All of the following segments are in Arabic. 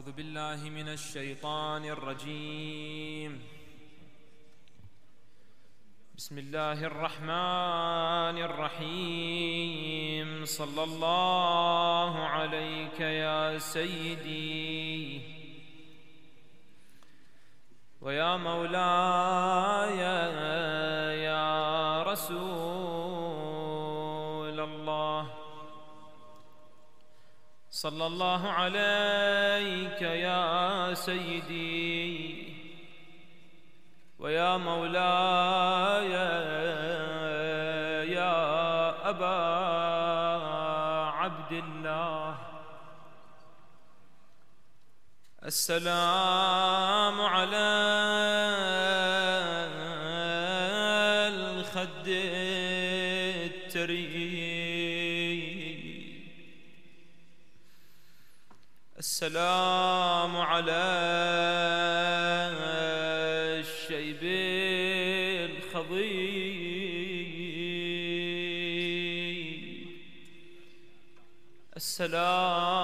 أعوذ بالله من الشيطان الرجيم. بسم الله الرحمن الرحيم. صلى الله عليك يا سيدي ويا مولاي يا رسول. صلى الله عليك يا سيدي ويا مولاي يا أبا عبد الله. السلام على السلام على الشيب الخضي السلام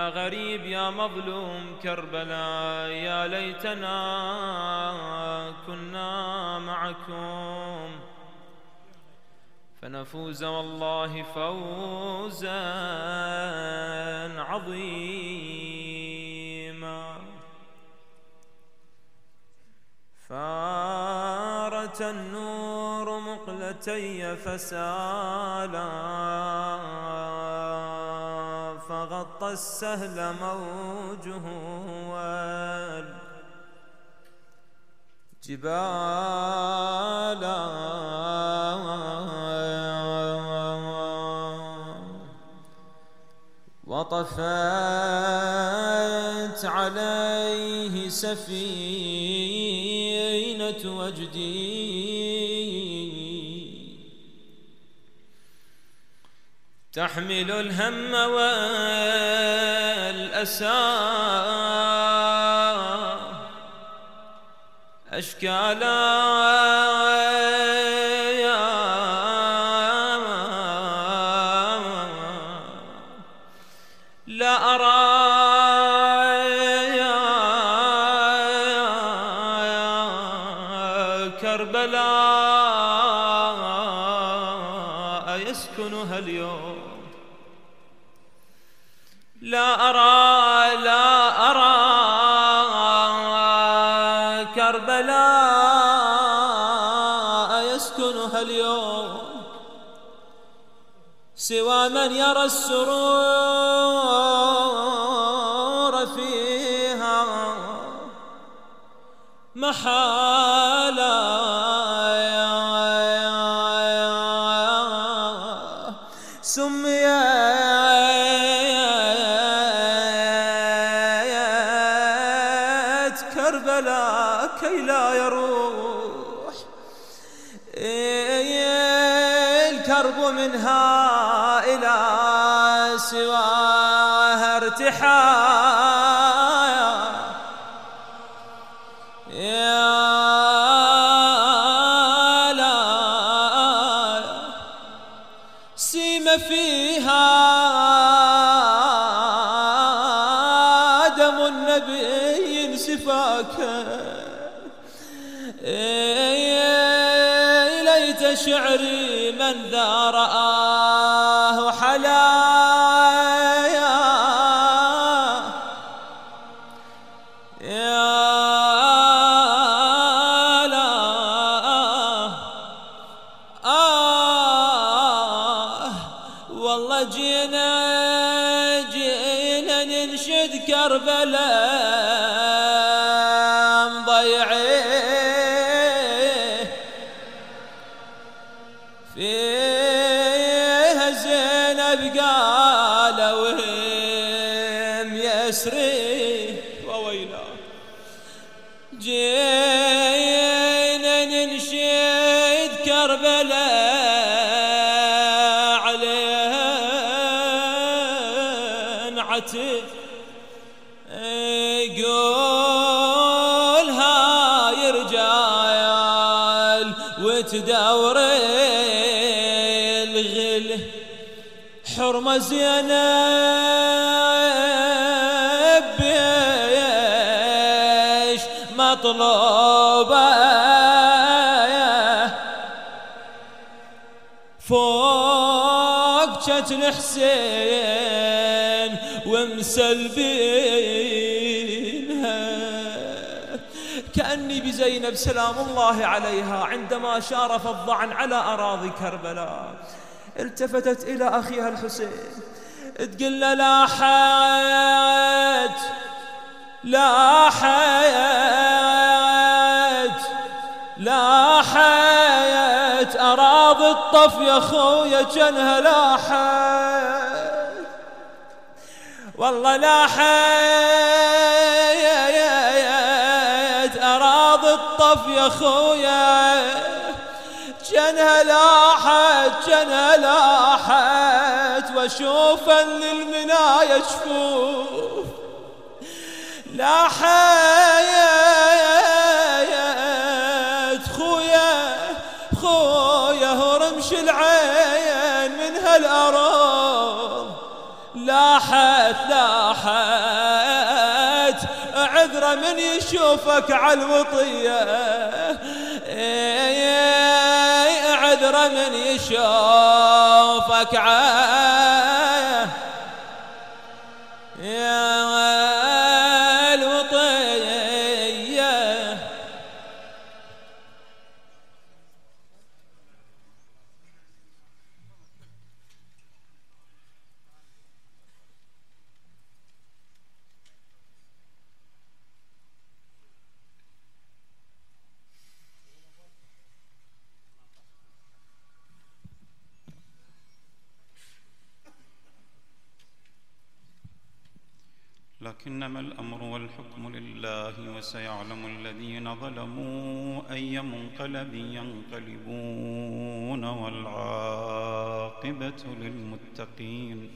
يا غريب يا مظلوم كربلاء يا ليتنا كنا معكم. فنفوز والله فوزا عظيما. فارت النور مقلتي فسالا. فغطى السهل موجه والجبال وطفت عليه سفينة وجدي تحمل الهم والأسى. أشكالا من يرى السرور فيها محالا. سواها ارتحايا يا لا سيم فيها دم النبي سفاكا ليت شعري زينب بيش مطلوبة. فوق جت حسين ومسلبينها. كأني بزينب سلام الله عليها عندما شارف الضعن على أراضي كربلاء. التفتت إلى أخيها الحسين. تقول له لا حياة لا حياة لا حياة. أراضي الطف يا خويا جنها لا حياة. والله لا حياة. أراضي الطف يا خويا جنها لاحت جنها لاحت واشوفا للمنايا شفوف لاحت خويا خويا هرمش العين من هالأرض. لاحت لاحت عذرة من يشوفك عالوطية عذرة من يشوفك يا لكنما الأمر والحكم لله وسيعلم الذين ظلموا أي منقلب ينقلبون والعاقبة للمتقين.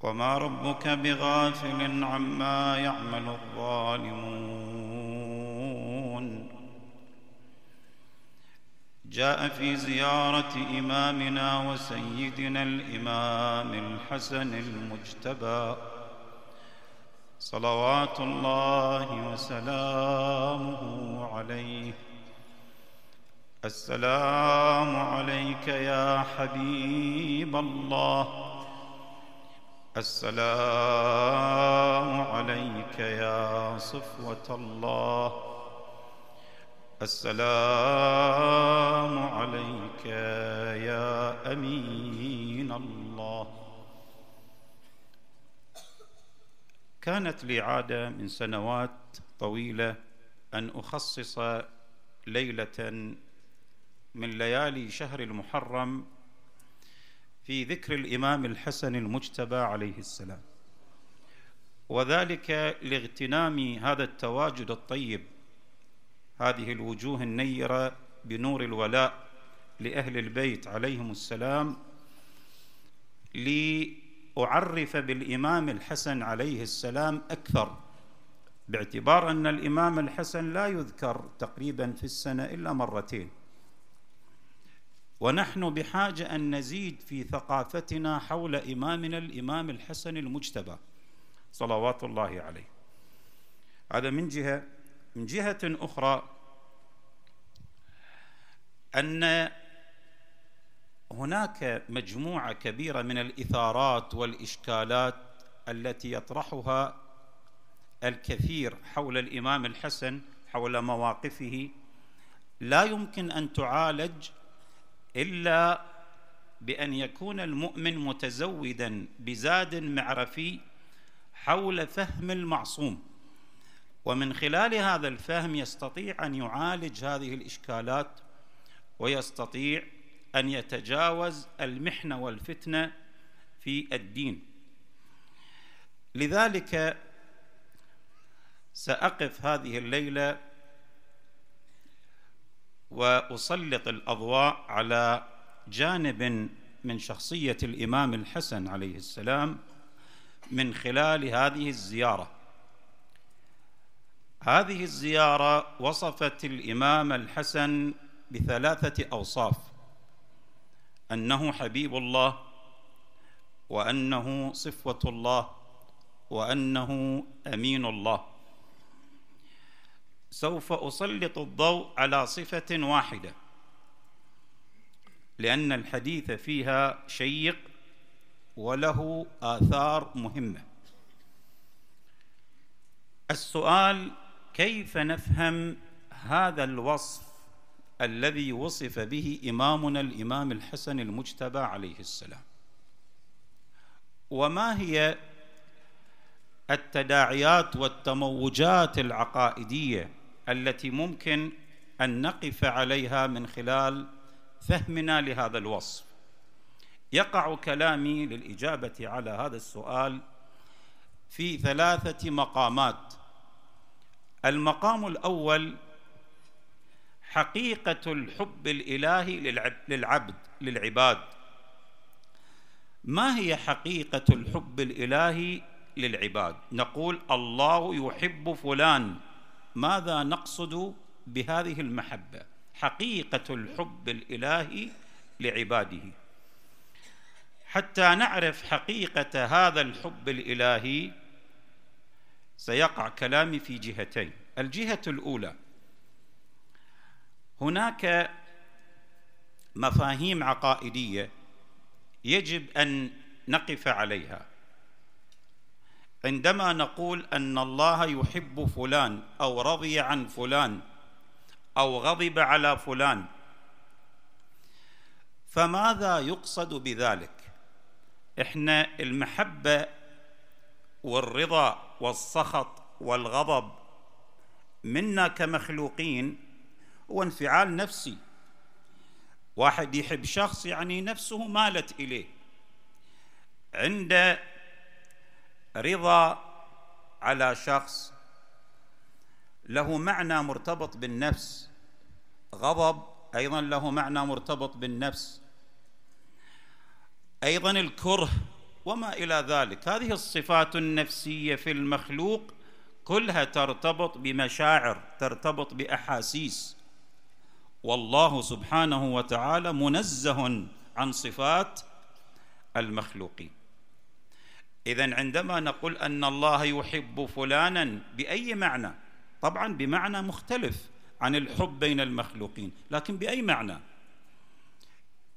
وما ربك بغافل عما يعمل الظالمون. جاء في زيارة إمامنا وسيدنا الإمام الحسن المجتبى. صلوات الله وسلامه عليه. السلام عليك يا حبيب الله. السلام عليك يا صفوة الله. السلام عليك يا أمين الله. كانت لي عادة من سنوات طويلة أن أخصص ليلة من ليالي شهر المحرم في ذكر الإمام الحسن المجتبى عليه السلام. وذلك لاغتنام هذا التواجد الطيب هذه الوجوه النيرة بنور الولاء لأهل البيت عليهم السلام لأعرف بالإمام الحسن عليه السلام أكثر باعتبار أن الإمام الحسن لا يذكر تقريبا في السنة إلا مرتين. ونحن بحاجة أن نزيد في ثقافتنا حول إمامنا الإمام الحسن المجتبى صلوات الله عليه. هذا من جهة. من جهة أخرى أن هناك مجموعة كبيرة من الإثارات والإشكالات التي يطرحها الكثير حول الإمام الحسن حول مواقفه. لا يمكن أن تعالج إلا بأن يكون المؤمن متزودا بزاد معرفي حول فهم المعصوم. ومن خلال هذا الفهم يستطيع أن يعالج هذه الإشكالات ويستطيع أن يتجاوز المحنة والفتنة في الدين. لذلك سأقف هذه الليلة وأسلط الأضواء على جانب من شخصية الإمام الحسن عليه السلام من خلال هذه الزيارة. هذه الزيارة وصفت الإمام الحسن بثلاثة أوصاف أنه حبيب الله وأنه صفوة الله وأنه أمين الله. سوف أسلط الضوء على صفة واحدة لأن الحديث فيها شيق وله آثار مهمة. السؤال كيف نفهم هذا الوصف الذي وصف به إمامنا الإمام الحسن المجتبى عليه السلام؟ وما هي التداعيات والتموجات العقائدية التي ممكن أن نقف عليها من خلال فهمنا لهذا الوصف؟ يقع كلامي للإجابة على هذا السؤال في ثلاثة مقامات. المقام الأول حقيقة الحب الإلهي للعبد للعباد. ما هي حقيقة الحب الإلهي للعباد؟ نقول الله يحب فلان. ماذا نقصد بهذه المحبة؟ حقيقة الحب الإلهي لعباده. حتى نعرف حقيقة هذا الحب الإلهي سيقع كلامي في جهتين. الجهة الأولى هناك مفاهيم عقائدية يجب أن نقف عليها. عندما نقول أن الله يحب فلان أو رضي عن فلان أو غضب على فلان فماذا يقصد بذلك؟ إحنا المحبة والرضا والسخط والغضب. منا كمخلوقين هو انفعال نفسي. واحد يحب شخص يعني نفسه مالت إليه. عند رضا على شخص. له معنى مرتبط بالنفس. غضب أيضا له معنى مرتبط بالنفس. أيضا الكره وما إلى ذلك. هذه الصفات النفسية في المخلوق كلها ترتبط بمشاعر ترتبط بأحاسيس. والله سبحانه وتعالى منزه عن صفات المخلوقين. اذا عندما نقول أن الله يحب فلانا بأي معنى؟ طبعا بمعنى مختلف عن الحب بين المخلوقين لكن بأي معنى؟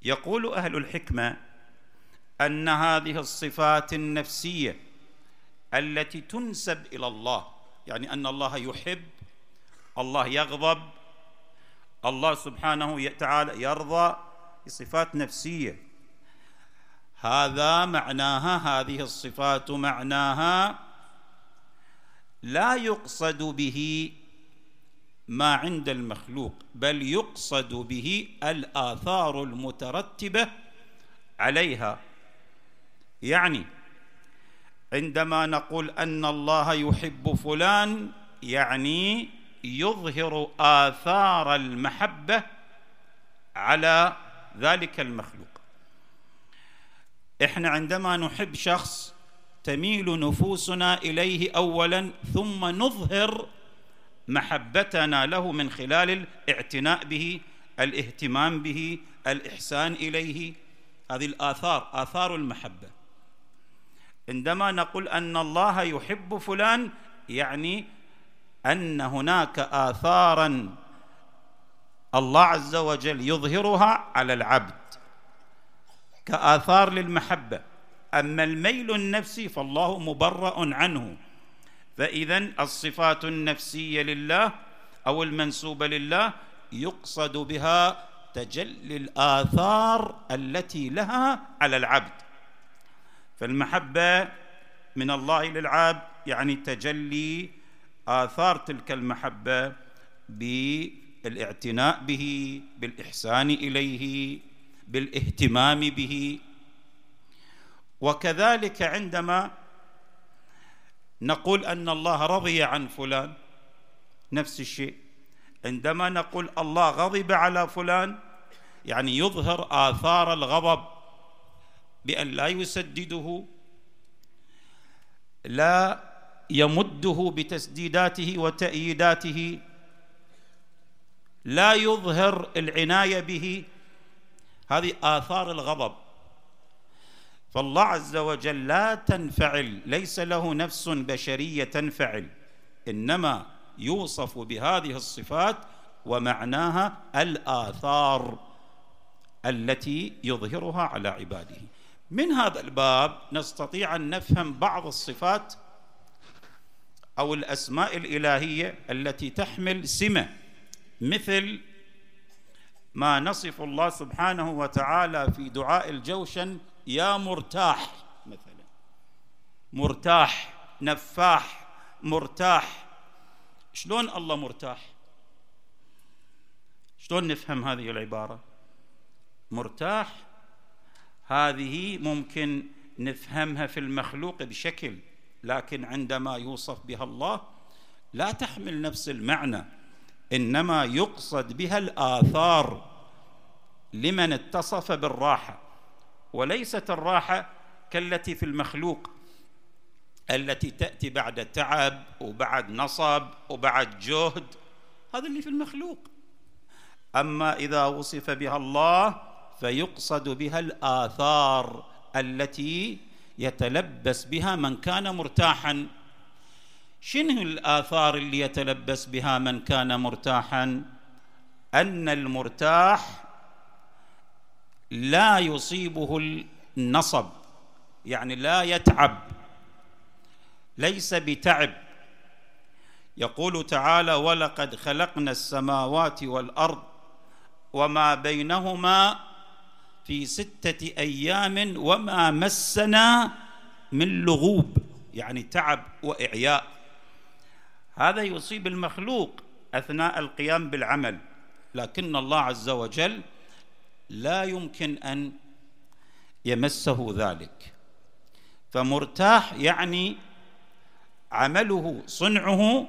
يقول أهل الحكمة أن هذه الصفات النفسية التي تنسب إلى الله يعني أن الله يحب الله يغضب الله سبحانه وتعالى يرضى بصفات نفسية. هذا معناها هذه الصفات معناها لا يقصد به ما عند المخلوق بل يقصد به الآثار المترتبة عليها. يعني عندما نقول أن الله يحب فلان يعني يظهر آثار المحبة على ذلك المخلوق. إحنا عندما نحب شخص تميل نفوسنا إليه اولا ثم نظهر محبتنا له من خلال الاعتناء به الاهتمام به الإحسان إليه هذه الآثار آثار المحبة. عندما نقول أن الله يحب فلان يعني أن هناك اثارا الله عز وجل يظهرها على العبد كآثار للمحبة. أما الميل النفسي فالله مبرأ عنه. فإذا الصفات النفسية لله أو المنسوبة لله يقصد بها تجلي الآثار التي لها على العبد. فالمحبة من الله للعبد يعني تجلي آثار تلك المحبة بالإعتناء به بالإحسان إليه بالإهتمام به. وكذلك عندما نقول أن الله رضي عن فلان نفس الشيء. عندما نقول الله غضب على فلان يعني يظهر آثار الغضب. بأن لا يسدده لا يمده بتسديداته وتأييداته لا يظهر العناية به. هذه آثار الغضب. فالله عز وجل لا تنفعل ليس له نفس بشرية تنفعل إنما يوصف بهذه الصفات ومعناها الآثار التي يظهرها على عباده. من هذا الباب نستطيع أن نفهم بعض الصفات أو الأسماء الإلهية التي تحمل سمة مثل ما نصف الله سبحانه وتعالى في دعاء الجوشن يا مرتاح مثلا. مرتاح نفاح مرتاح. شلون الله مرتاح؟ شلون نفهم هذه العبارة؟ مرتاح هذه ممكن نفهمها في المخلوق بشكل لكن عندما يوصف بها الله لا تحمل نفس المعنى إنما يقصد بها الآثار لمن اتصف بالراحة. وليست الراحة كالتي في المخلوق التي تأتي بعد تعب وبعد نصب وبعد جهد هذا اللي في المخلوق. أما إذا وصف بها الله فيقصد بها الآثار التي يتلبس بها من كان مرتاحا. شنو الآثار اللي يتلبس بها من كان مرتاحا؟ أن المرتاح لا يصيبه النصب يعني لا يتعب ليس بتعب. يقول تعالى ولقد خلقنا السماوات والأرض وما بينهما في ستة أيام وما مسنا من لغوب يعني تعب وإعياء. هذا يصيب المخلوق أثناء القيام بالعمل. لكن الله عز وجل لا يمكن أن يمسه ذلك. فمرتاح يعني عمله صنعه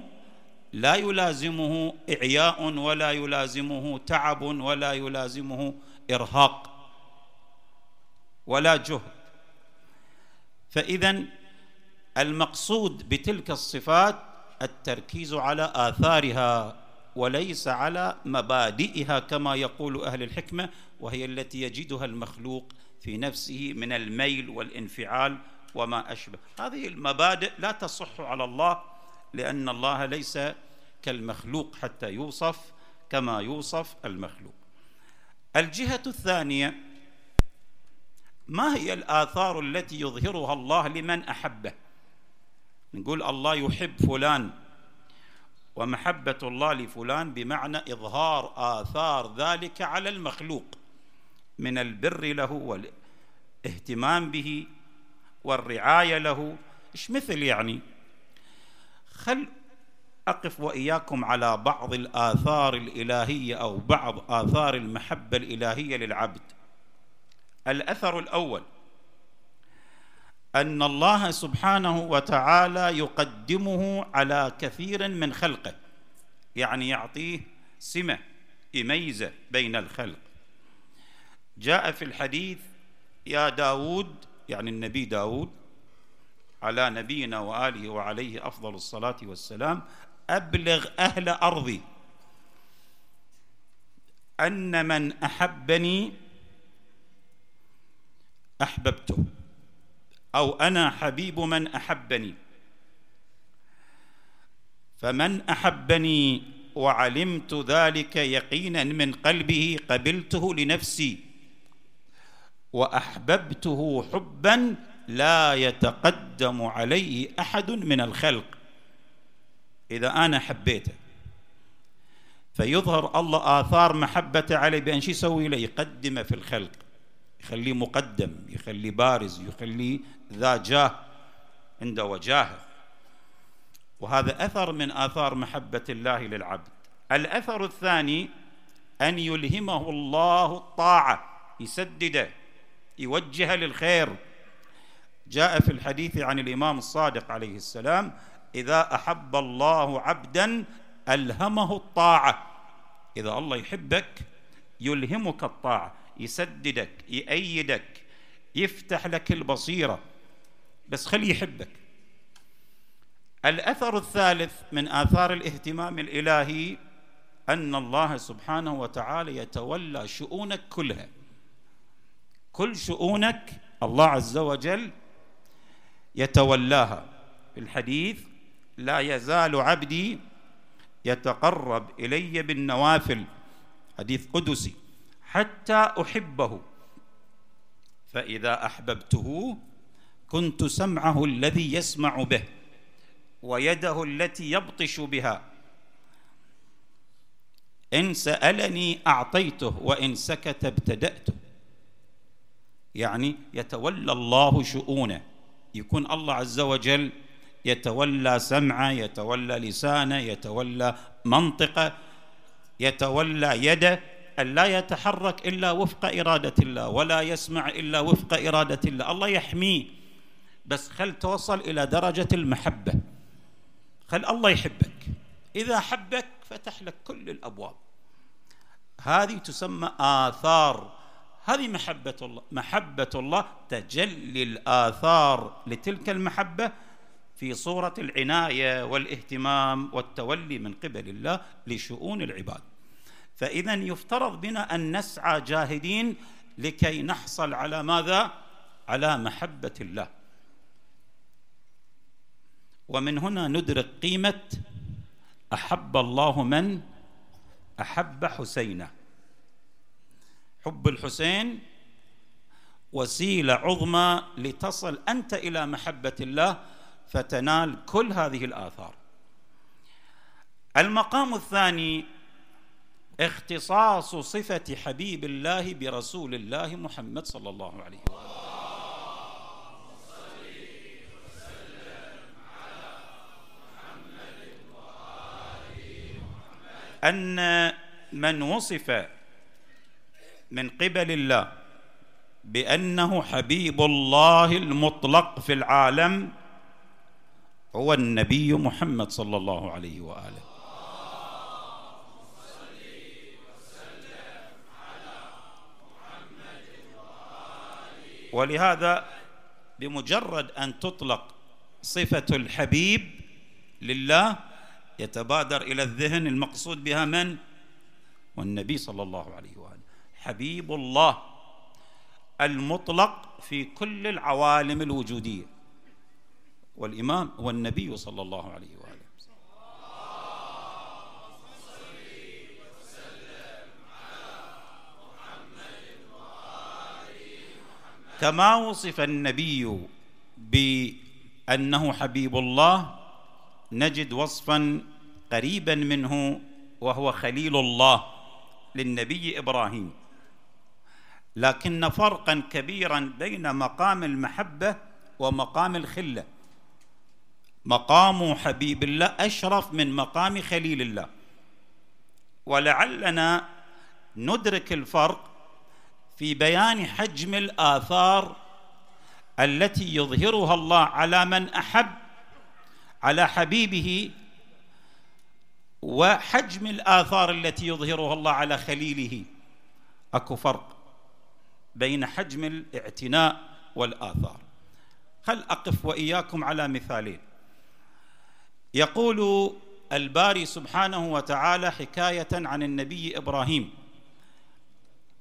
لا يلازمه إعياء ولا يلازمه تعب ولا يلازمه إرهاق. ولا جهد. فاذا المقصود بتلك الصفات التركيز على آثارها وليس على مبادئها كما يقول أهل الحكمة وهي التي يجدها المخلوق في نفسه من الميل والانفعال وما أشبه. هذه المبادئ لا تصح على الله لأن الله ليس كالمخلوق حتى يوصف كما يوصف المخلوق. الجهة الثانية ما هي الآثار التي يظهرها الله لمن أحبه؟ نقول الله يحب فلان ومحبة الله لفلان بمعنى إظهار آثار ذلك على المخلوق من البر له والاهتمام به والرعاية له. إيش مثل يعني؟ خل أقف وإياكم على بعض الآثار الإلهية أو بعض آثار المحبة الإلهية للعبد. الأثر الأول. أن الله سبحانه وتعالى يقدمه على كثير من خلقه. يعني يعطيه سمة يميزه بين الخلق. جاء في الحديث يا داود يعني النبي داود على نبينا وآله وعليه أفضل الصلاة والسلام أبلغ أهل أرضي. أن من أحبني أحببته. أو أنا حبيب من أحبني. فمن أحبني وعلمت ذلك يقينا من قلبه قبلته لنفسي. وأحببته حبا لا يتقدم عليه أحد من الخلق. إذا أنا حبيته. فيظهر الله آثار محبته عليه بأن شو يسوي له يقدمه في الخلق. يخليه مقدم يخليه بارز يخليه ذا جاه عنده وجاهه. وهذا أثر من آثار محبة الله للعبد. الأثر الثاني أن يلهمه الله الطاعة يسدده يوجهه للخير. جاء في الحديث عن الإمام الصادق عليه السلام إذا أحب الله عبدا ألهمه الطاعة. إذا الله يحبك يلهمك الطاعة. يسددك يأيدك يفتح لك البصيرة. بس خليه يحبك. الأثر الثالث من آثار الاهتمام الإلهي أن الله سبحانه وتعالى يتولى شؤونك كلها. كل شؤونك الله عز وجل يتولاها. في الحديث لا يزال عبدي يتقرب إلي بالنوافل. حديث قدسي. حتى أحبه. فإذا أحببته كنت سمعه الذي يسمع به ويده التي يبطش بها. إن سألني أعطيته وإن سكت ابتدأته. يعني يتولى الله شؤونه. يكون الله عز وجل يتولى سمعه يتولى لسانه يتولى منطقه يتولى يده أن لا يتحرك إلا وفق إرادة الله ولا يسمع إلا وفق إرادة الله. الله يحميه بس خل توصل إلى درجة المحبة. خل الله يحبك. إذا حبك فتح لك كل الأبواب. هذه تسمى آثار. هذه محبة الله. محبة الله تجلي الآثار لتلك المحبة في صورة العناية والإهتمام والتولي من قبل الله لشؤون العباد. فإذا يفترض بنا أن نسعى جاهدين لكي نحصل على ماذا؟ على محبة الله. ومن هنا ندرك قيمة أحب الله من أحب حسينه. حب الحسين وسيلة عظمى لتصل أنت إلى محبة الله فتنال كل هذه الآثار. المقام الثاني اختصاص صفة حبيب الله برسول الله محمد صلى الله عليه وسلم. أن من وصف من قبل الله بأنه حبيب الله المطلق في العالم هو النبي محمد صلى الله عليه وآله. ولهذا بمجرد أن تطلق صفة الحبيب لله يتبادر إلى الذهن المقصود بها من؟ والنبي صلى الله عليه وآله. حبيب الله المطلق في كل العوالم الوجودية. والإمام هو النبي صلى الله عليه وآله. كما وصف النبي بأنه حبيب الله نجد وصفا قريبا منه وهو خليل الله للنبي إبراهيم. لكن فرقا كبيرا بين مقام المحبة ومقام الخلة. مقام حبيب الله أشرف من مقام خليل الله. ولعلنا ندرك الفرق في بيان حجم الآثار التي يظهرها الله على من أحب على حبيبه وحجم الآثار التي يظهرها الله على خليله. أكو فرق بين حجم الاعتناء والآثار. خل أقف وإياكم على مثالين. يقول الباري سبحانه وتعالى حكاية عن النبي إبراهيم.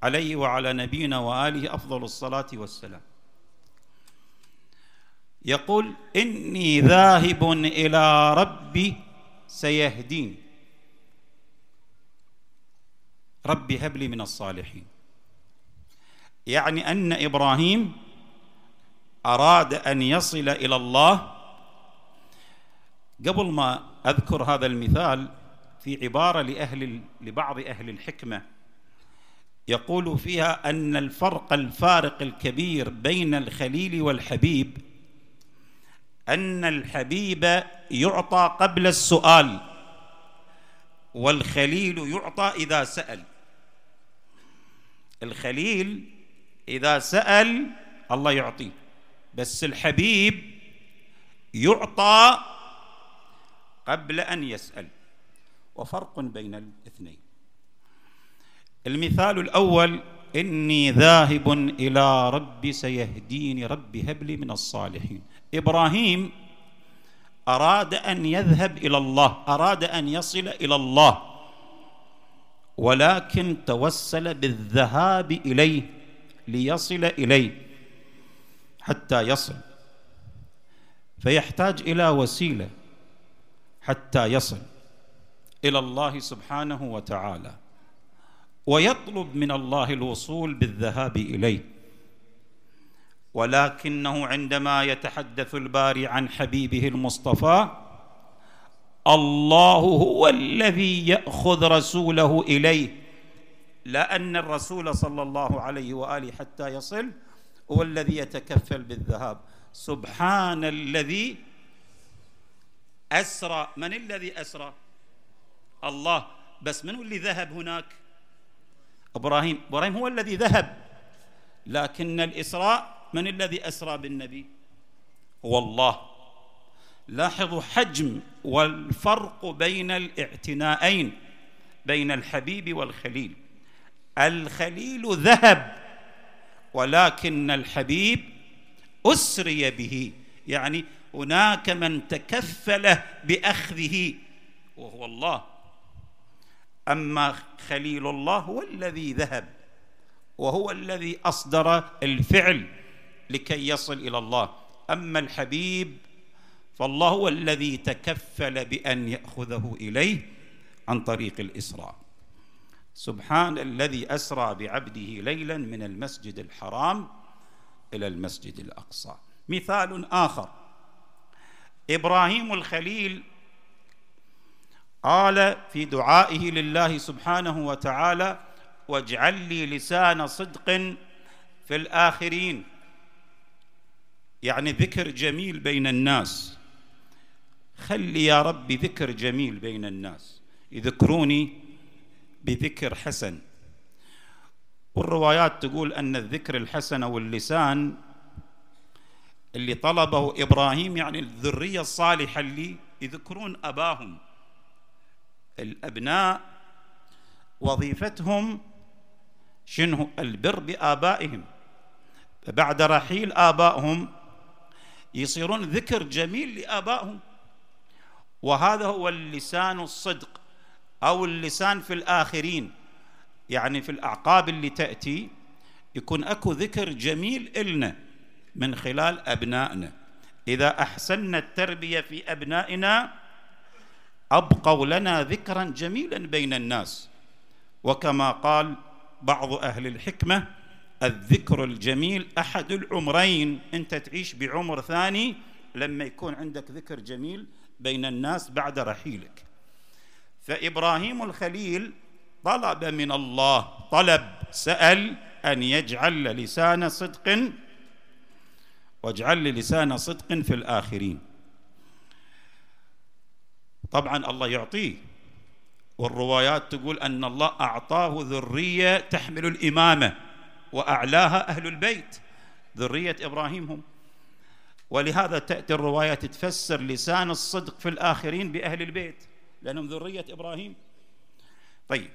عليه وعلى نبينا وآله أفضل الصلاة والسلام. يقول إني ذاهب إلى ربي سيهدين. ربي هب لي من الصالحين. يعني أن إبراهيم أراد أن يصل إلى الله. قبل ما أذكر هذا المثال في عبارة لأهل لبعض أهل الحكمة يقول فيها أن الفرق الفارق الكبير بين الخليل والحبيب أن الحبيب يعطى قبل السؤال والخليل يعطى إذا سأل. الخليل إذا سأل الله يعطيه بس الحبيب يعطى قبل أن يسأل. وفرق بين الاثنين. المثال الأول إني ذاهب إلى ربي سيهديني ربي هب لي من الصالحين. إبراهيم أراد أن يذهب إلى الله أراد أن يصل إلى الله ولكن توسل بالذهاب إليه ليصل إليه حتى يصل. فيحتاج إلى وسيلة حتى يصل إلى الله سبحانه وتعالى. ويطلب من الله الوصول بالذهاب إليه. ولكنه عندما يتحدث الباري عن حبيبه المصطفى الله هو الذي يأخذ رسوله إليه. لا ان الرسول صلى الله عليه وآله حتى يصل هو الذي يتكفل بالذهاب. سبحان الذي أسرى. من الذي أسرى؟ الله. بس من اللي ذهب هناك؟ إبراهيم. إبراهيم هو الذي ذهب. لكن الإسراء من الذي أسرى بالنبي؟ هو الله. لاحظوا حجم والفرق بين الاعتناءين بين الحبيب والخليل. الخليل ذهب ولكن الحبيب أسري به. يعني هناك من تكفل بأخذه وهو الله. أما خليل الله هو الذي ذهب وهو الذي أصدر الفعل لكي يصل إلى الله. أما الحبيب فالله هو الذي تكفل بأن يأخذه إليه عن طريق الإسراء. سبحان الذي أسرى بعبده ليلا من المسجد الحرام إلى المسجد الأقصى. مثال آخر. إبراهيم الخليل قال في دعائه لله سبحانه وتعالى واجعل لي لسان صدق في الآخرين. يعني ذكر جميل بين الناس. خلي يا ربي ذكر جميل بين الناس. يذكروني بذكر حسن. والروايات تقول أن الذكر الحسن واللسان اللي طلبه إبراهيم يعني الذرية الصالحة اللي يذكرون أباهم. الأبناء وظيفتهم شنو؟ البر بآبائهم. فبعد رحيل آبائهم يصيرون ذكر جميل لآبائهم. وهذا هو اللسان الصدق أو اللسان في الآخرين. يعني في الأعقاب اللي تأتي يكون أكو ذكر جميل إلنا من خلال أبنائنا. إذا احسنا التربية في أبنائنا أبقوا لنا ذكرا جميلا بين الناس. وكما قال بعض أهل الحكمة الذكر الجميل أحد العمرين. أنت تعيش بعمر ثاني لما يكون عندك ذكر جميل بين الناس بعد رحيلك. فإبراهيم الخليل طلب من الله طلب سأل أن يجعل لسان صدق واجعل لسان صدق في الآخرين. طبعا الله يعطيه. والروايات تقول أن الله أعطاه ذرية تحمل الإمامة وأعلاها أهل البيت. ذرية إبراهيم هم. ولهذا تأتي الروايات تفسر لسان الصدق في الآخرين بأهل البيت لأنهم ذرية إبراهيم. طيب.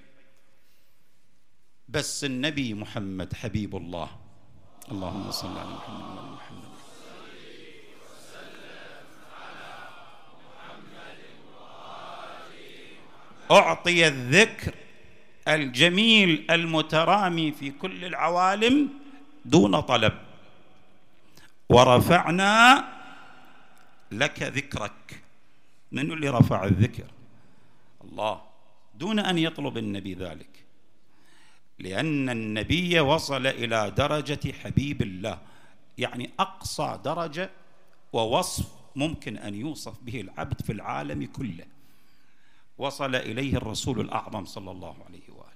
بس النبي محمد حبيب الله. اللهم صل على محمد. أعطي الذكر الجميل المترامي في كل العوالم دون طلب. ورفعنا لك ذكرك. من اللي رفع الذكر؟ الله. دون أن يطلب النبي ذلك. لأن النبي وصل إلى درجة حبيب الله. يعني أقصى درجة ووصف ممكن أن يوصف به العبد في العالم كله. وصل إليه الرسول الأعظم صلى الله عليه وآله.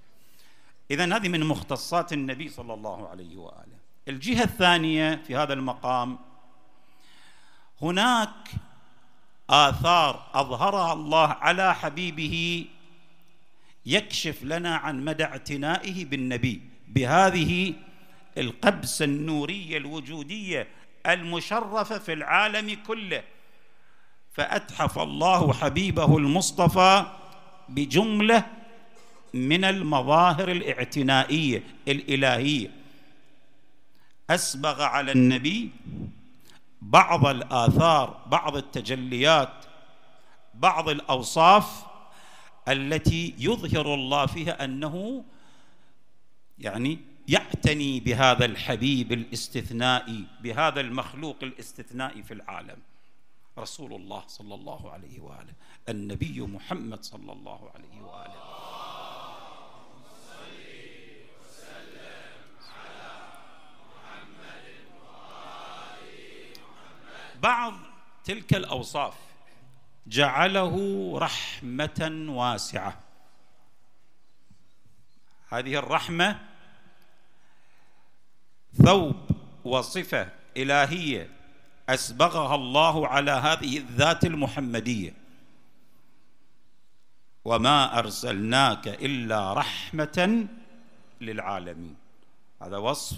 اذا هذه من مختصات النبي صلى الله عليه وآله. الجهة الثانية في هذا المقام هناك آثار أظهرها الله على حبيبه يكشف لنا عن مدى اعتنائه بالنبي بهذه القبسه النورية الوجودية المشرفة في العالم كله. فأتحف الله حبيبه المصطفى بجملة من المظاهر الاعتنائية الإلهية. أسبغ على النبي بعض الآثار بعض التجليات بعض الأوصاف التي يظهر الله فيها أنه يعني يعتني بهذا الحبيب الاستثنائي بهذا المخلوق الاستثنائي في العالم. رسول الله صلى الله عليه وآله. النبي محمد صلى الله عليه وآله. بعض تلك الأوصاف جعله رحمة واسعة. هذه الرحمة ثوب وصفة إلهية أسبغها الله على هذه الذات المحمدية. وما أرسلناك إلا رحمة للعالمين. هذا وصف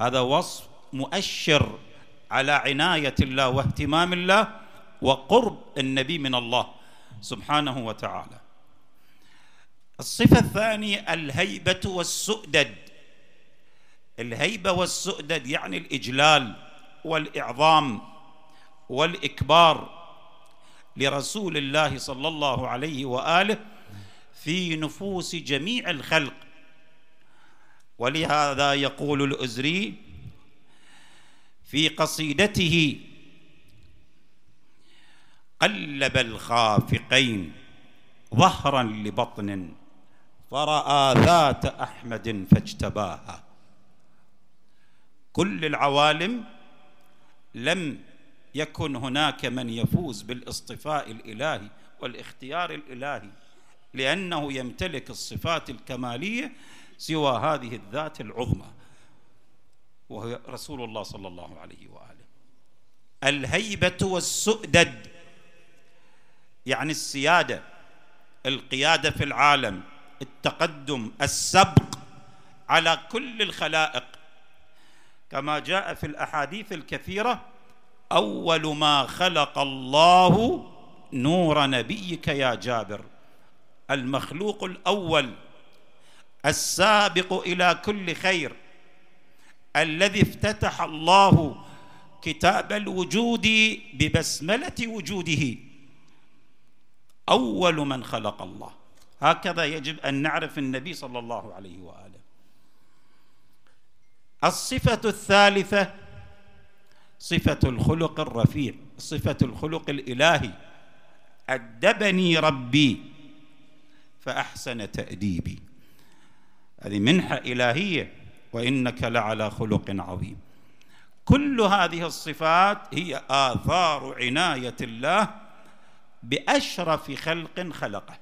هذا وصف مؤشر على عناية الله واهتمام الله وقرب النبي من الله سبحانه وتعالى. الصفة الثانية الهيبة والسؤدد. الهيبة والسؤدد يعني الإجلال. والإعظام والإكبار لرسول الله صلى الله عليه وآله في نفوس جميع الخلق. ولهذا يقول الأزري في قصيدته قلب الخافقين ظهرا لبطن فرأى ذات أحمد فاجتباها. كل العوالم لم يكن هناك من يفوز بالاصطفاء الإلهي والاختيار الإلهي لأنه يمتلك الصفات الكمالية سوى هذه الذات العظمى وهو رسول الله صلى الله عليه وآله. الهيبة والسؤدد يعني السيادة القيادة في العالم التقدم السبق على كل الخلائق كما جاء في الأحاديث الكثيرة أول ما خلق الله نور نبيك يا جابر. المخلوق الأول السابق إلى كل خير الذي افتتح الله كتاب الوجود ببسملة وجوده. أول من خلق الله. هكذا يجب أن نعرف النبي صلى الله عليه وآله. الصفة الثالثة صفة الخلق الرفيع صفة الخلق الإلهي. أدبني ربي فأحسن تأديبي. هذه منحة إلهية وإنك لعلى خلق عظيم. كل هذه الصفات هي آثار عناية الله بأشرف خلق خلقه.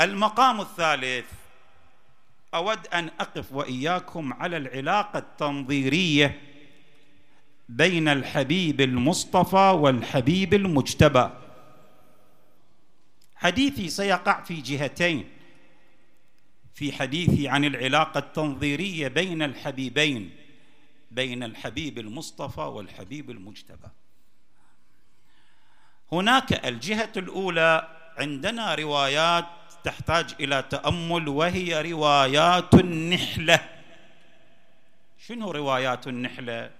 المقام الثالث أود أن أقف وإياكم على العلاقة التنظيرية بين الحبيب المصطفى والحبيب المجتبى. حديثي سيقع في جهتين. في حديثي عن العلاقة التنظيرية بين الحبيبين بين الحبيب المصطفى والحبيب المجتبى. هناك الجهة الأولى عندنا روايات تحتاج إلى تأمل وهي روايات النحلة. شنو روايات النحلة؟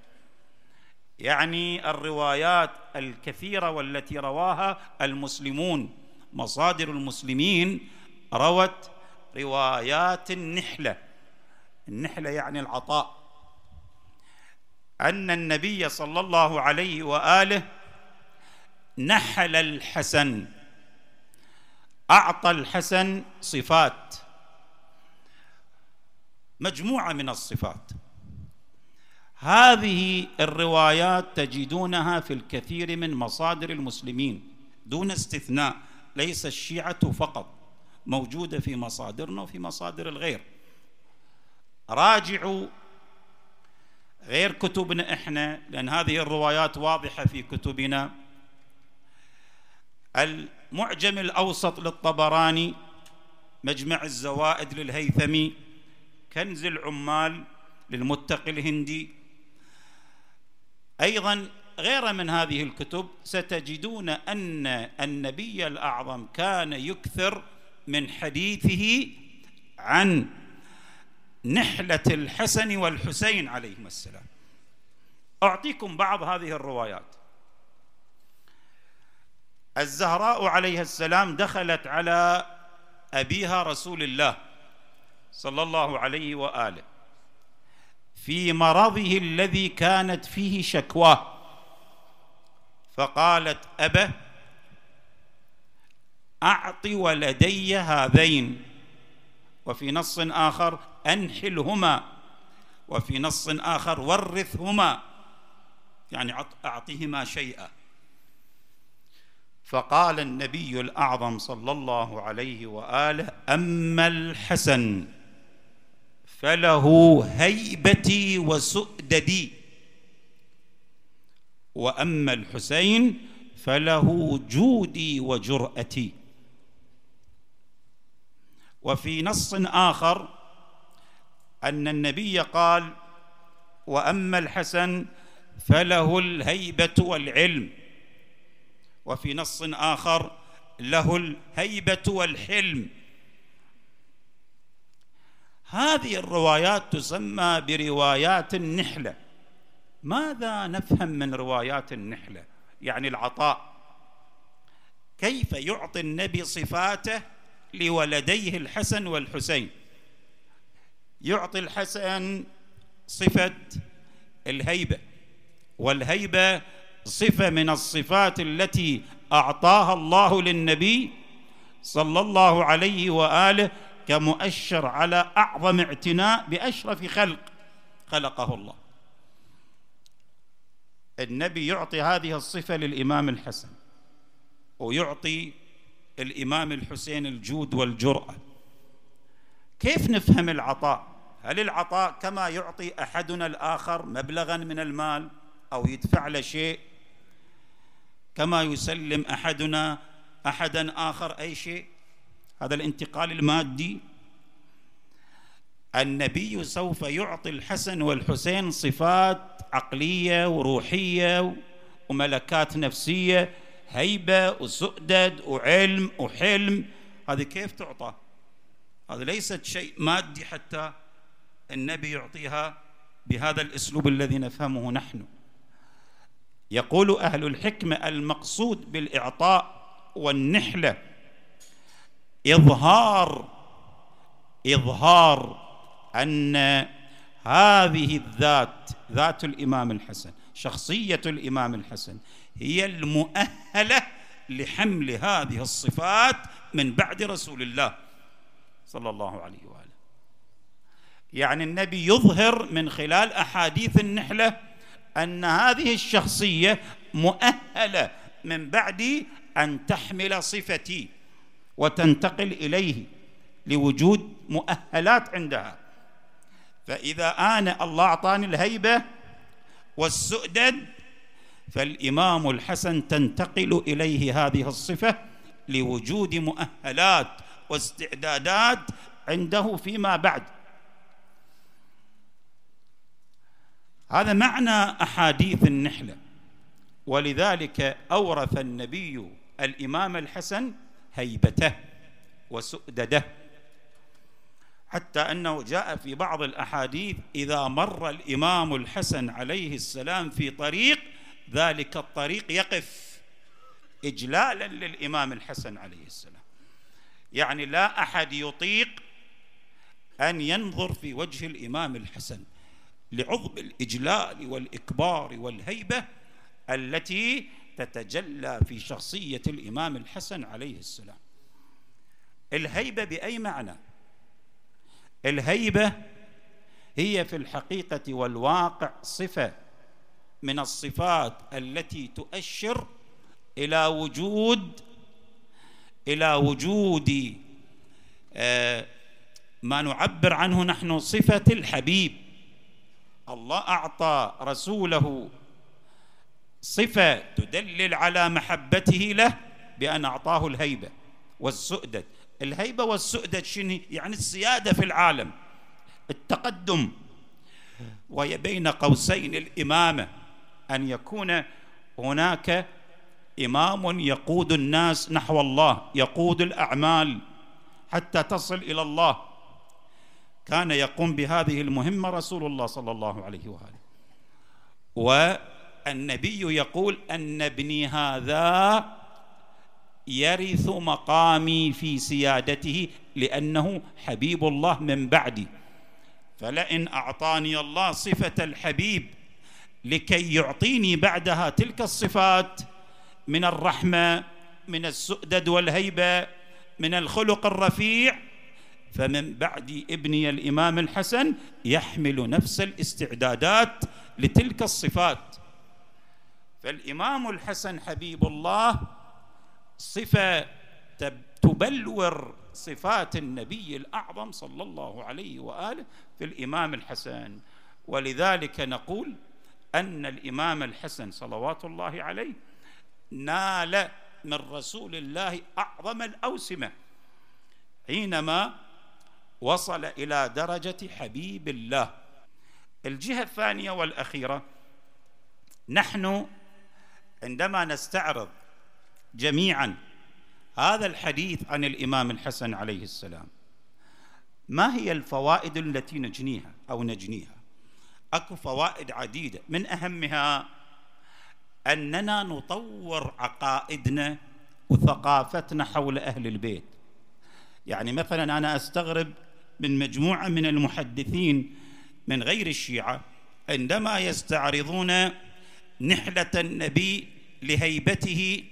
يعني الروايات الكثيرة والتي رواها المسلمون مصادر المسلمين روت روايات النحلة. النحلة يعني العطاء. أن النبي صلى الله عليه وآله نحل الحسن. أعطى الحسن صفات. مجموعة من الصفات. هذه الروايات تجدونها في الكثير من مصادر المسلمين دون استثناء ليس الشيعة فقط موجودة في مصادرنا وفي مصادر الغير. راجعوا غير كتبنا إحنا لأن هذه الروايات واضحة في كتبنا. المعجم الأوسط للطبراني مجمع الزوائد للهيثمي كنز العمال للمتقي الهندي. أيضا غير من هذه الكتب ستجدون أن النبي الأعظم كان يكثر من حديثه عن نحلة الحسن والحسين عليهما السلام. أعطيكم بعض هذه الروايات. الزهراء عليها السلام دخلت على أبيها رسول الله صلى الله عليه وآله في مرضه الذي كانت فيه شكواه فقالت أبه أعط ولدي هذين وفي نص آخر أنحلهما وفي نص آخر ورثهما يعني أعطهما شيئا. فقال النبي الأعظم صلى الله عليه وآله أما الحسن فله هيبتي وسؤددي. وأما الحسين فله جودي وجرأتي. وفي نص آخر أن النبي قال وأما الحسن فله الهيبة والعلم. وفي نص آخر له الهيبة والحلم. هذه الروايات تسمى بروايات النحلة. ماذا نفهم من روايات النحلة؟ يعني العطاء. كيف يعطي النبي صفاته لولديه الحسن والحسين؟ يعطي الحسن صفة الهيبة والهيبة صفة من الصفات التي أعطاها الله للنبي صلى الله عليه وآله كمؤشر على أعظم اعتناء بأشرف خلق خلقه الله. النبي يعطي هذه الصفة للإمام الحسن ويعطي الإمام الحسين الجود والجرأة. كيف نفهم العطاء؟ هل العطاء كما يعطي أحدنا الآخر مبلغا من المال أو يدفع له شيء؟ كما يسلم أحدنا أحدا آخر أي شيء. هذا الانتقال المادي. النبي سوف يعطي الحسن والحسين صفات عقلية وروحية وملكات نفسية هيبة وسؤدد وعلم وحلم. هذه كيف تعطى؟ هذا ليست شيء مادي حتى النبي يعطيها بهذا الأسلوب الذي نفهمه نحن. يقول أهل الحكمة المقصود بالإعطاء والنحلة. إظهار إظهار أن هذه الذات ذات الإمام الحسن شخصية الإمام الحسن هي المؤهلة لحمل هذه الصفات من بعد رسول الله صلى الله عليه وآله. يعني النبي يظهر من خلال أحاديث النحلة أن هذه الشخصية مؤهلة من بعد أن تحمل صفتي وتنتقل إليه لوجود مؤهلات عندها. فإذا أنا الله أعطاني الهيبة والسؤدد فالإمام الحسن تنتقل إليه هذه الصفة لوجود مؤهلات واستعدادات عنده فيما بعد. هذا معنى أحاديث النحله ولذلك أورث النبي الإمام الحسن هيبته وسؤدده. حتى أنه جاء في بعض الأحاديث إذا مر الإمام الحسن عليه السلام في طريق ذلك الطريق يقف اجلالا للإمام الحسن عليه السلام. يعني لا أحد يطيق أن ينظر في وجه الإمام الحسن. لعظم الإجلال والإكبار والهيبة التي تتجلى في شخصية الإمام الحسن عليه السلام. الهيبة بأي معنى؟ الهيبة هي في الحقيقة والواقع صفة من الصفات التي تؤشر إلى وجود إلى وجود آه، ما نعبر عنه نحن صفة الحبيب. الله أعطى رسوله صفة تدلل على محبته له بأن أعطاه الهيبة والسؤدد. الهيبة والسؤدد شنو؟ يعني السيادة في العالم. التقدم. وهي بين قوسين الإمامة. أن يكون هناك إمام يقود الناس نحو الله يقود الأعمال حتى تصل إلى الله. كان يقوم بهذه المهمة رسول الله صلى الله عليه وآله. والنبي يقول أن ابني هذا يرث مقامي في سيادته لأنه حبيب الله من بعدي. فلئن أعطاني الله صفة الحبيب لكي يعطيني بعدها تلك الصفات من الرحمة من السؤدد والهيبة من الخلق الرفيع فمن بعد ابني الإمام الحسن يحمل نفس الاستعدادات لتلك الصفات. فالإمام الحسن حبيب الله صفة تبلور صفات النبي الأعظم صلى الله عليه وآله في الإمام الحسن. ولذلك نقول أن الإمام الحسن صلوات الله عليه نال من رسول الله أعظم الأوسمة حينما وصل إلى درجة حبيب الله. الجهة الثانية والأخيرة نحن عندما نستعرض جميعا هذا الحديث عن الإمام الحسن عليه السلام ما هي الفوائد التي نجنيها أو نجنيها؟ أكو فوائد عديدة. من أهمها أننا نطور عقائدنا وثقافتنا حول أهل البيت. يعني مثلا أنا أستغرب من مجموعة من المحدثين من غير الشيعة عندما يستعرضون نحلة النبي لهيبته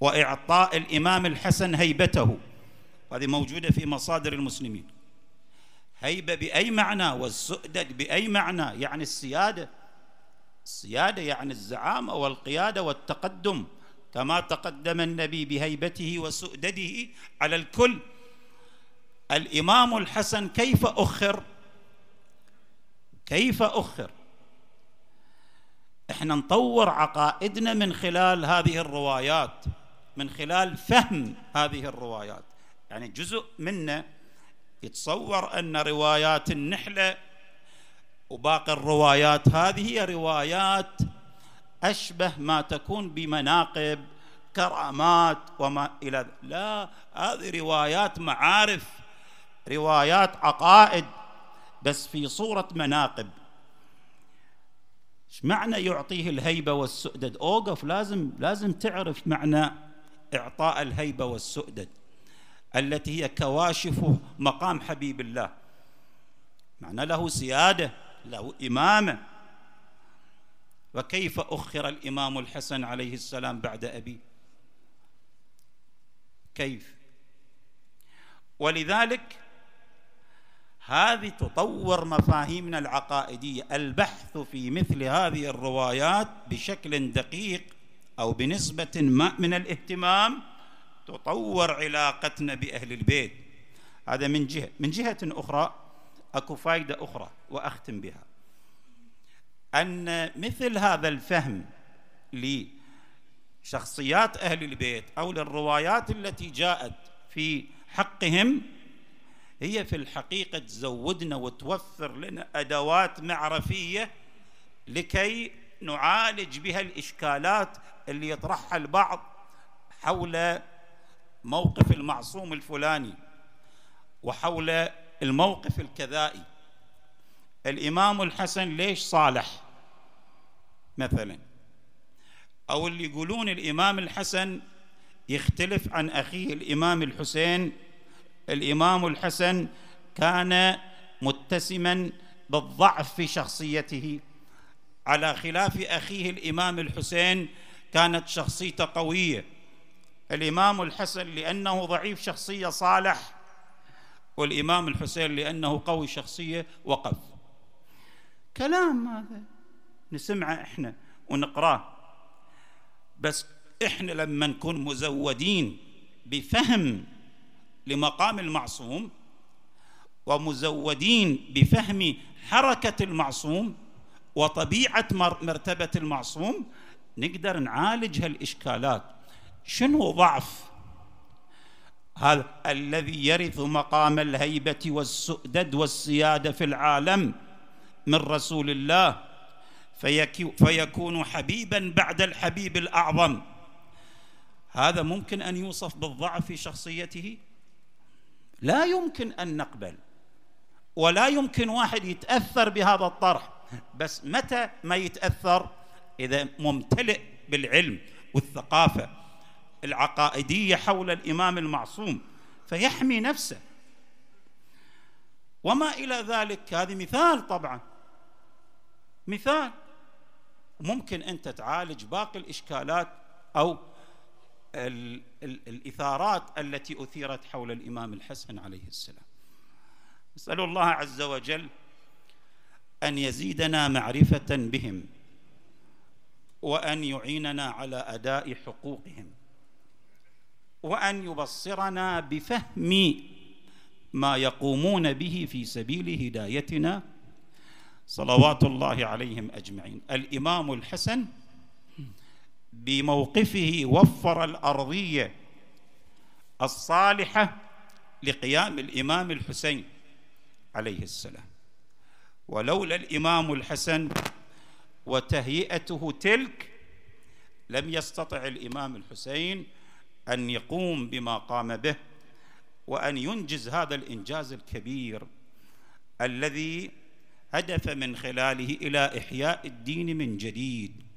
وإعطاء الإمام الحسن هيبته. هذه موجودة في مصادر المسلمين. هيبه بأي معنى والسؤدد بأي معنى؟ يعني السيادة. السيادة يعني الزعامة والقيادة والتقدم كما تقدم النبي بهيبته وسؤدده على الكل. الإمام الحسن كيف أخر؟ كيف أخر؟ إحنا نطور عقائدنا من خلال هذه الروايات من خلال فهم هذه الروايات. يعني جزء منا يتصور أن روايات النحله وباقي الروايات هذه هي روايات أشبه ما تكون بمناقب كرامات وما إلى لا هذه روايات معارف. روايات عقائد بس في صورة مناقب. إيش معنى يعطيه الهيبة والسؤدد؟ أوقف لازم لازم تعرف معنى إعطاء الهيبة والسؤدد التي هي كواشف مقام حبيب الله. معنى له سيادة له إمامة. وكيف أخر الإمام الحسن عليه السلام بعد أبيه؟ كيف؟ ولذلك هذه تطور مفاهيمنا العقائدية. البحث في مثل هذه الروايات بشكل دقيق أو بنسبة ما من الاهتمام تطور علاقتنا بأهل البيت. هذا من جهة. من جهة أخرى أكو فائده أخرى وأختم بها. أن مثل هذا الفهم لشخصيات أهل البيت أو للروايات التي جاءت في حقهم هي في الحقيقة تزودنا وتوفر لنا أدوات معرفية لكي نعالج بها الإشكالات اللي يطرحها البعض حول موقف المعصوم الفلاني وحول الموقف الكذائي. الإمام الحسن ليش صالح؟ مثلا. أو اللي يقولون الإمام الحسن يختلف عن أخيه الإمام الحسين الإمام الحسن كان متسما بالضعف في شخصيته. على خلاف أخيه الإمام الحسين كانت شخصيته قوية. الإمام الحسن لأنه ضعيف شخصية صالح والإمام الحسين لأنه قوي شخصية وقف. كلام هذا نسمعه إحنا ونقراه. بس إحنا لما نكون مزودين بفهم لمقام المعصوم ومزودين بفهم حركة المعصوم وطبيعة مرتبة المعصوم نقدر نعالج هالإشكالات. شنو ضعف هذا الذي يرث مقام الهيبة والسؤدد والسيادة في العالم من رسول الله فيكون حبيبا بعد الحبيب الأعظم. هذا ممكن أن يوصف بالضعف في شخصيته؟ لا يمكن أن نقبل ولا يمكن واحد يتأثر بهذا الطرح. بس متى ما يتأثر؟ إذا ممتلئ بالعلم والثقافة العقائدية حول الإمام المعصوم فيحمي نفسه. وما إلى ذلك هذه مثال طبعا. مثال. ممكن أنت تعالج باقي الإشكالات أو ال ال الإثارات التي أثيرت حول الإمام الحسن عليه السلام. نسأل الله عز وجل أن يزيدنا معرفة بهم وأن يعيننا على أداء حقوقهم وأن يبصرنا بفهم ما يقومون به في سبيل هدايتنا صلوات الله عليهم أجمعين. الإمام الحسن بموقفه وفر الأرضية الصالحة لقيام الإمام الحسين عليه السلام. ولولا الإمام الحسن وتهيئته تلك لم يستطع الإمام الحسين أن يقوم بما قام به وأن ينجز هذا الإنجاز الكبير الذي هدف من خلاله إلى إحياء الدين من جديد.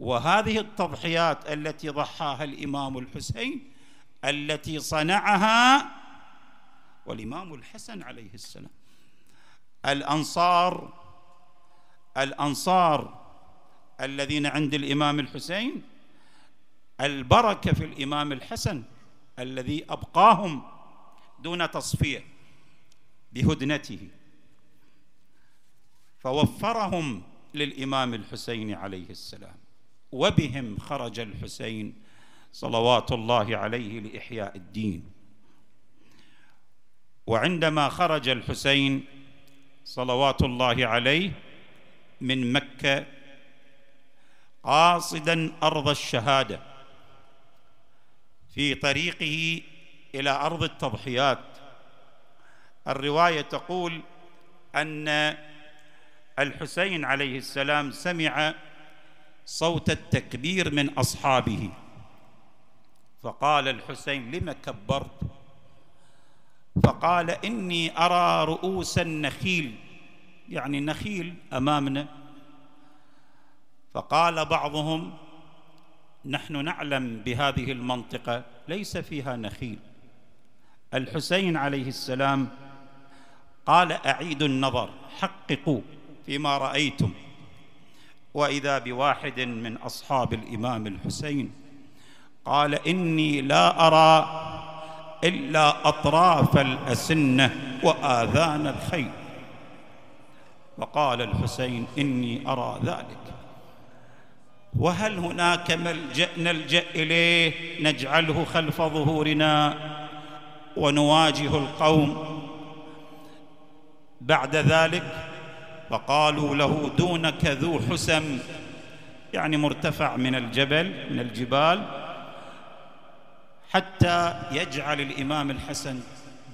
وهذه التضحيات التي ضحاها الإمام الحسين التي صنعها والإمام الحسن عليه السلام. الأنصار الأنصار الذين عند الإمام الحسين البركة في الإمام الحسن الذي أبقاهم دون تصفية بهدنته فوفرهم للإمام الحسين عليه السلام. وبهم خرج الحسين صلوات الله عليه لإحياء الدين. وعندما خرج الحسين صلوات الله عليه من مكة قاصدا أرض الشهادة في طريقه إلى أرض التضحيات. الرواية تقول أن الحسين عليه السلام سمع صوت التكبير من أصحابه. فقال الحسين لم كبرت؟ فقال إني أرى رؤوس النخيل. يعني نخيل أمامنا. فقال بعضهم نحن نعلم بهذه المنطقة ليس فيها نخيل. الحسين عليه السلام قال اعيدوا النظر حققوا فيما رأيتم. وإذا بواحد من أصحاب الإمام الحسين قال إني لا أرى إلا أطراف الأسنة وآذان الخيل وقال الحسين إني أرى ذلك. وهل هناك ملجأ نلجأ إليه نجعله خلف ظهورنا ونواجه القوم بعد ذلك؟ فقالوا له دونك ذو حسم يعني مرتفع من الجبل من الجبال حتى يجعل الإمام الحسن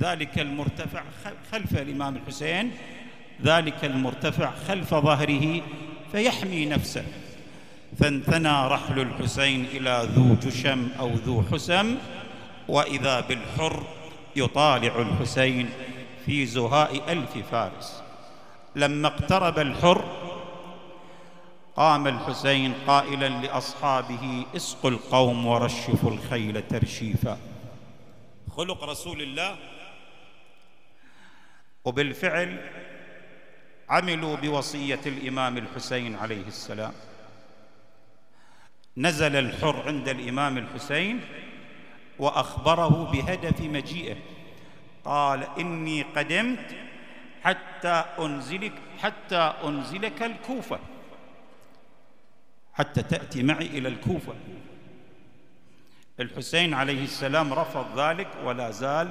ذلك المرتفع خلف الإمام الحسين ذلك المرتفع خلف ظهره فيحمي نفسه. فانثنى رحل الحسين إلى ذو جشم أو ذو حسم وإذا بالحر يطالع الحسين في زهاء ألف فارس. لما اقترب الحر قام الحسين قائلا لأصحابه اسقوا القوم ورشفوا الخيل ترشيفا. خلق رسول الله. وبالفعل عملوا بوصية الإمام الحسين عليه السلام. نزل الحر عند الإمام الحسين وأخبره بهدف مجيئه. قال إني قدمت حتى أنزلك حتى أنزلك الكوفة. حتى تأتي معي إلى الكوفة. الحسين عليه السلام رفض ذلك ولا زال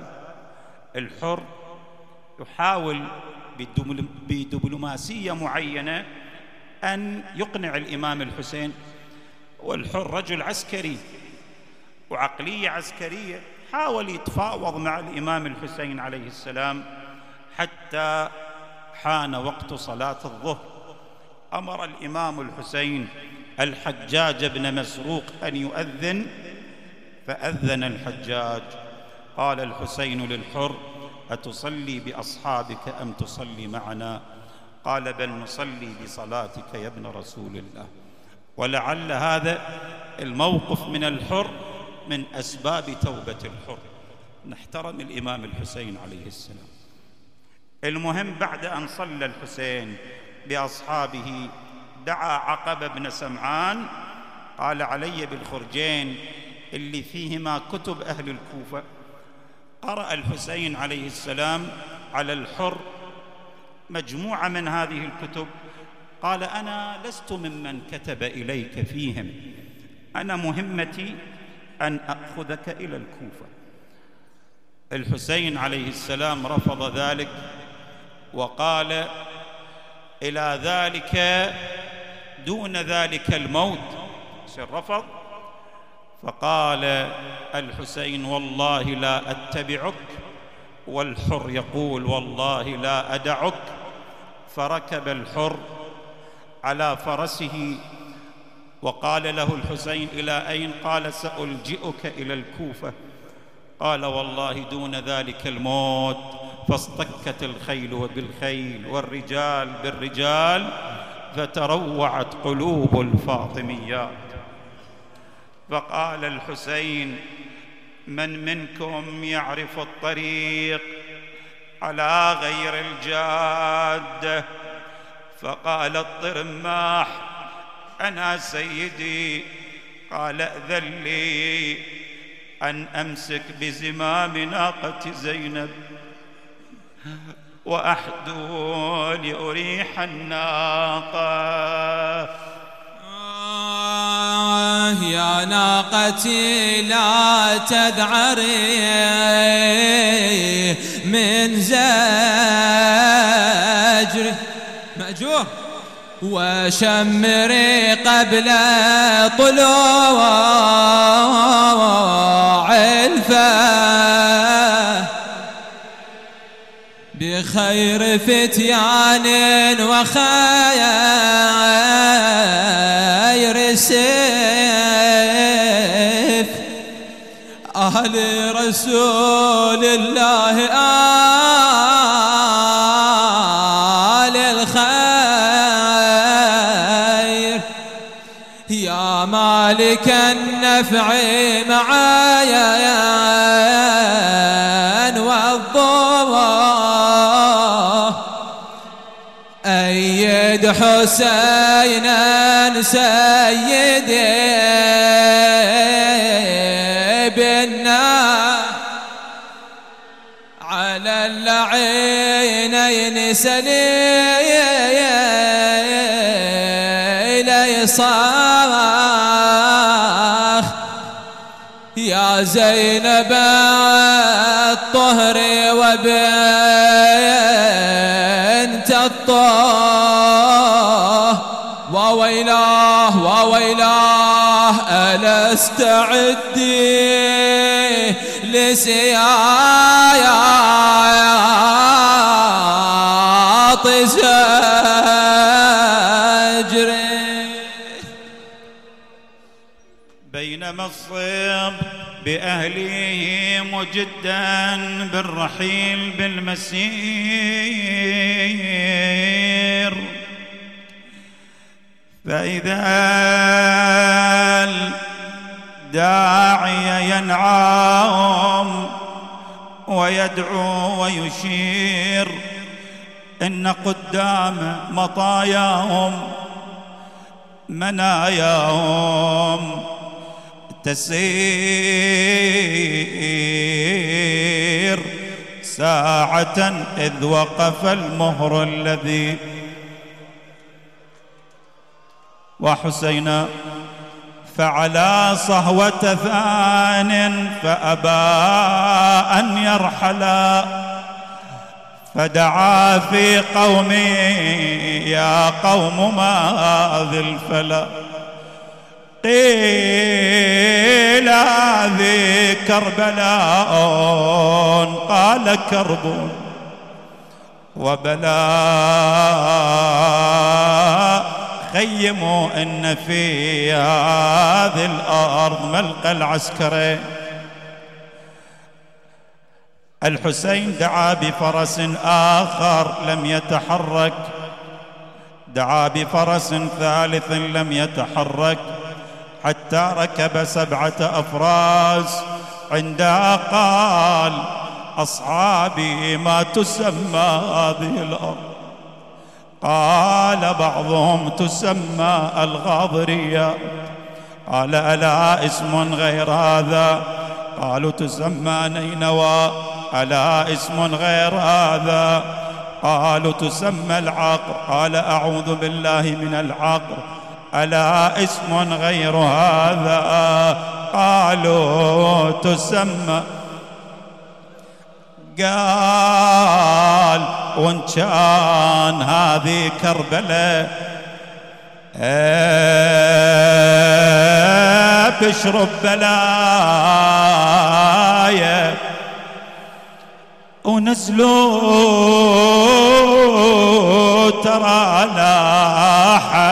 الحر يحاول بدبلوماسية معينة أن يقنع الإمام الحسين. والحر رجل عسكري وعقلية عسكرية حاول يتفاوض مع الإمام الحسين عليه السلام. حتى حان وقت صلاة الظهر. أمر الإمام الحسين الحجاج بن مسروق أن يؤذن فأذن الحجاج. قال الحسين للحر أتصلي بأصحابك أم تصلي معنا؟ قال بل نصلي بصلاتك يا ابن رسول الله. ولعل هذا الموقف من الحر من أسباب توبة الحر. نحترم الإمام الحسين عليه السلام. المهم بعد أن صلى الحسين بأصحابه دعا عقبه بن سمعان قال علي بالخرجين اللي فيهما كتب أهل الكوفة. قرأ الحسين عليه السلام على الحر مجموعة من هذه الكتب. قال أنا لست ممن كتب إليك فيهم. أنا مهمتي أن أخذك إلى الكوفة. الحسين عليه السلام رفض ذلك. وقال إلى ذلك دون ذلك الموت. رفض فقال الحسين والله لا أتبعك والحر يقول والله لا أدعك. فركب الحر على فرسه وقال له الحسين إلى أين؟ قال سألجئك إلى الكوفة. قال والله دون ذلك الموت. فاصطكت الخيل بالخيل والرجال بالرجال فتروعت قلوب الفاطميات. فقال الحسين من منكم يعرف الطريق على غير الجاده فقال الطرماح أنا سيدي قال أذن لي أن أمسك بزمام ناقة زينب. واحدو لأريح الناقة. يا ناقتي لا تذعري من زجري مأجور. وشمري قبل طلوع الفا بخير فتيان وخير سيف. أهل رسول الله آل الخير. يا مالك النفع معايا. أيد حسينا سيدي بنا على العينين سليل صاخ. يا زينب الطهر وبنت وويلاه ألا استعدي لسيايات زجر. بينما الصيب بأهله مجدا بالرحيل بالمسير. فإذا الداعي ينعم ويدعو ويشير إن قدام مطاياهم مناياهم تسير ساعة إذ وقف المهر الذي وحسينا فعلى صهوة ثان فأبى أن يرحلا فدعا في قومي يا قوم ماذ الفلا قيل هذه كربلاء قال كرب وبلاء خيموا إن في هذه الأرض ملقى العسكري. الحسين دعا بفرس آخر لم يتحرك. دعا بفرس ثالث لم يتحرك. حتى ركب سبعة أفراس. عندها قال أصحابي ما تسمى هذه الأرض. قال بعضهم تسمى الغاضرية. قال ألا اسم غير هذا؟ قالوا تسمى نينوى. ألا اسم غير هذا؟ قالوا تسمى العقر. قال أعوذ بالله من العقر. ألا اسم غير هذا؟ قالوا تسمى قال وإن كان هذه كربلاء بشرب بلايا ونزلوا ترى لاحت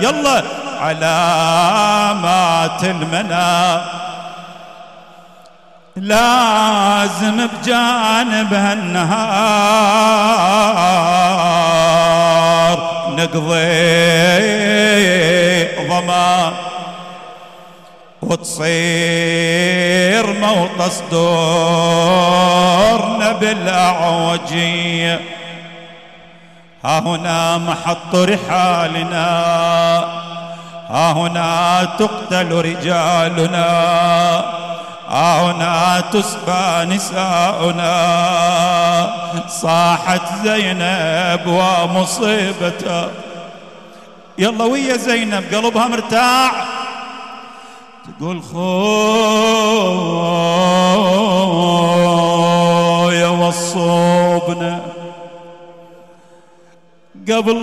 يلا علامات المنى. لازم بجانبها النهار نقضي ضمان وتصير موطس دورنا بالأعوجية. ها هنا محط رحالنا ها هنا تقتل رجالنا. ها هنا تسبى نساؤنا. صاحت زينب ومصيبتها. يلا ويا زينب قلبها مرتاع. تقول خويا وصوبنا. قبل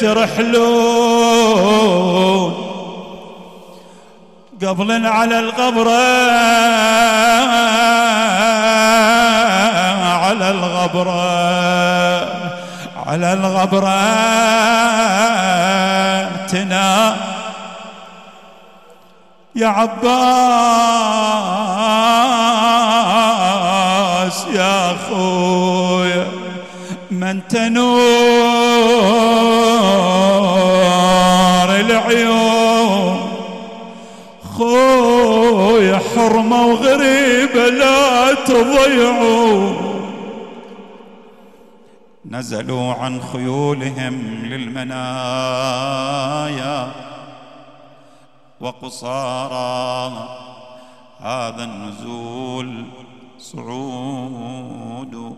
ترحلون. قبل على القبر على الغبر. على الغبر. تنا. يا عباس يا خويا من تنور العيون. خويا حرمة وغريبة لا تضيعوا نزلوا عن خيولهم للمنايا وقصارى هذا النزول صعود.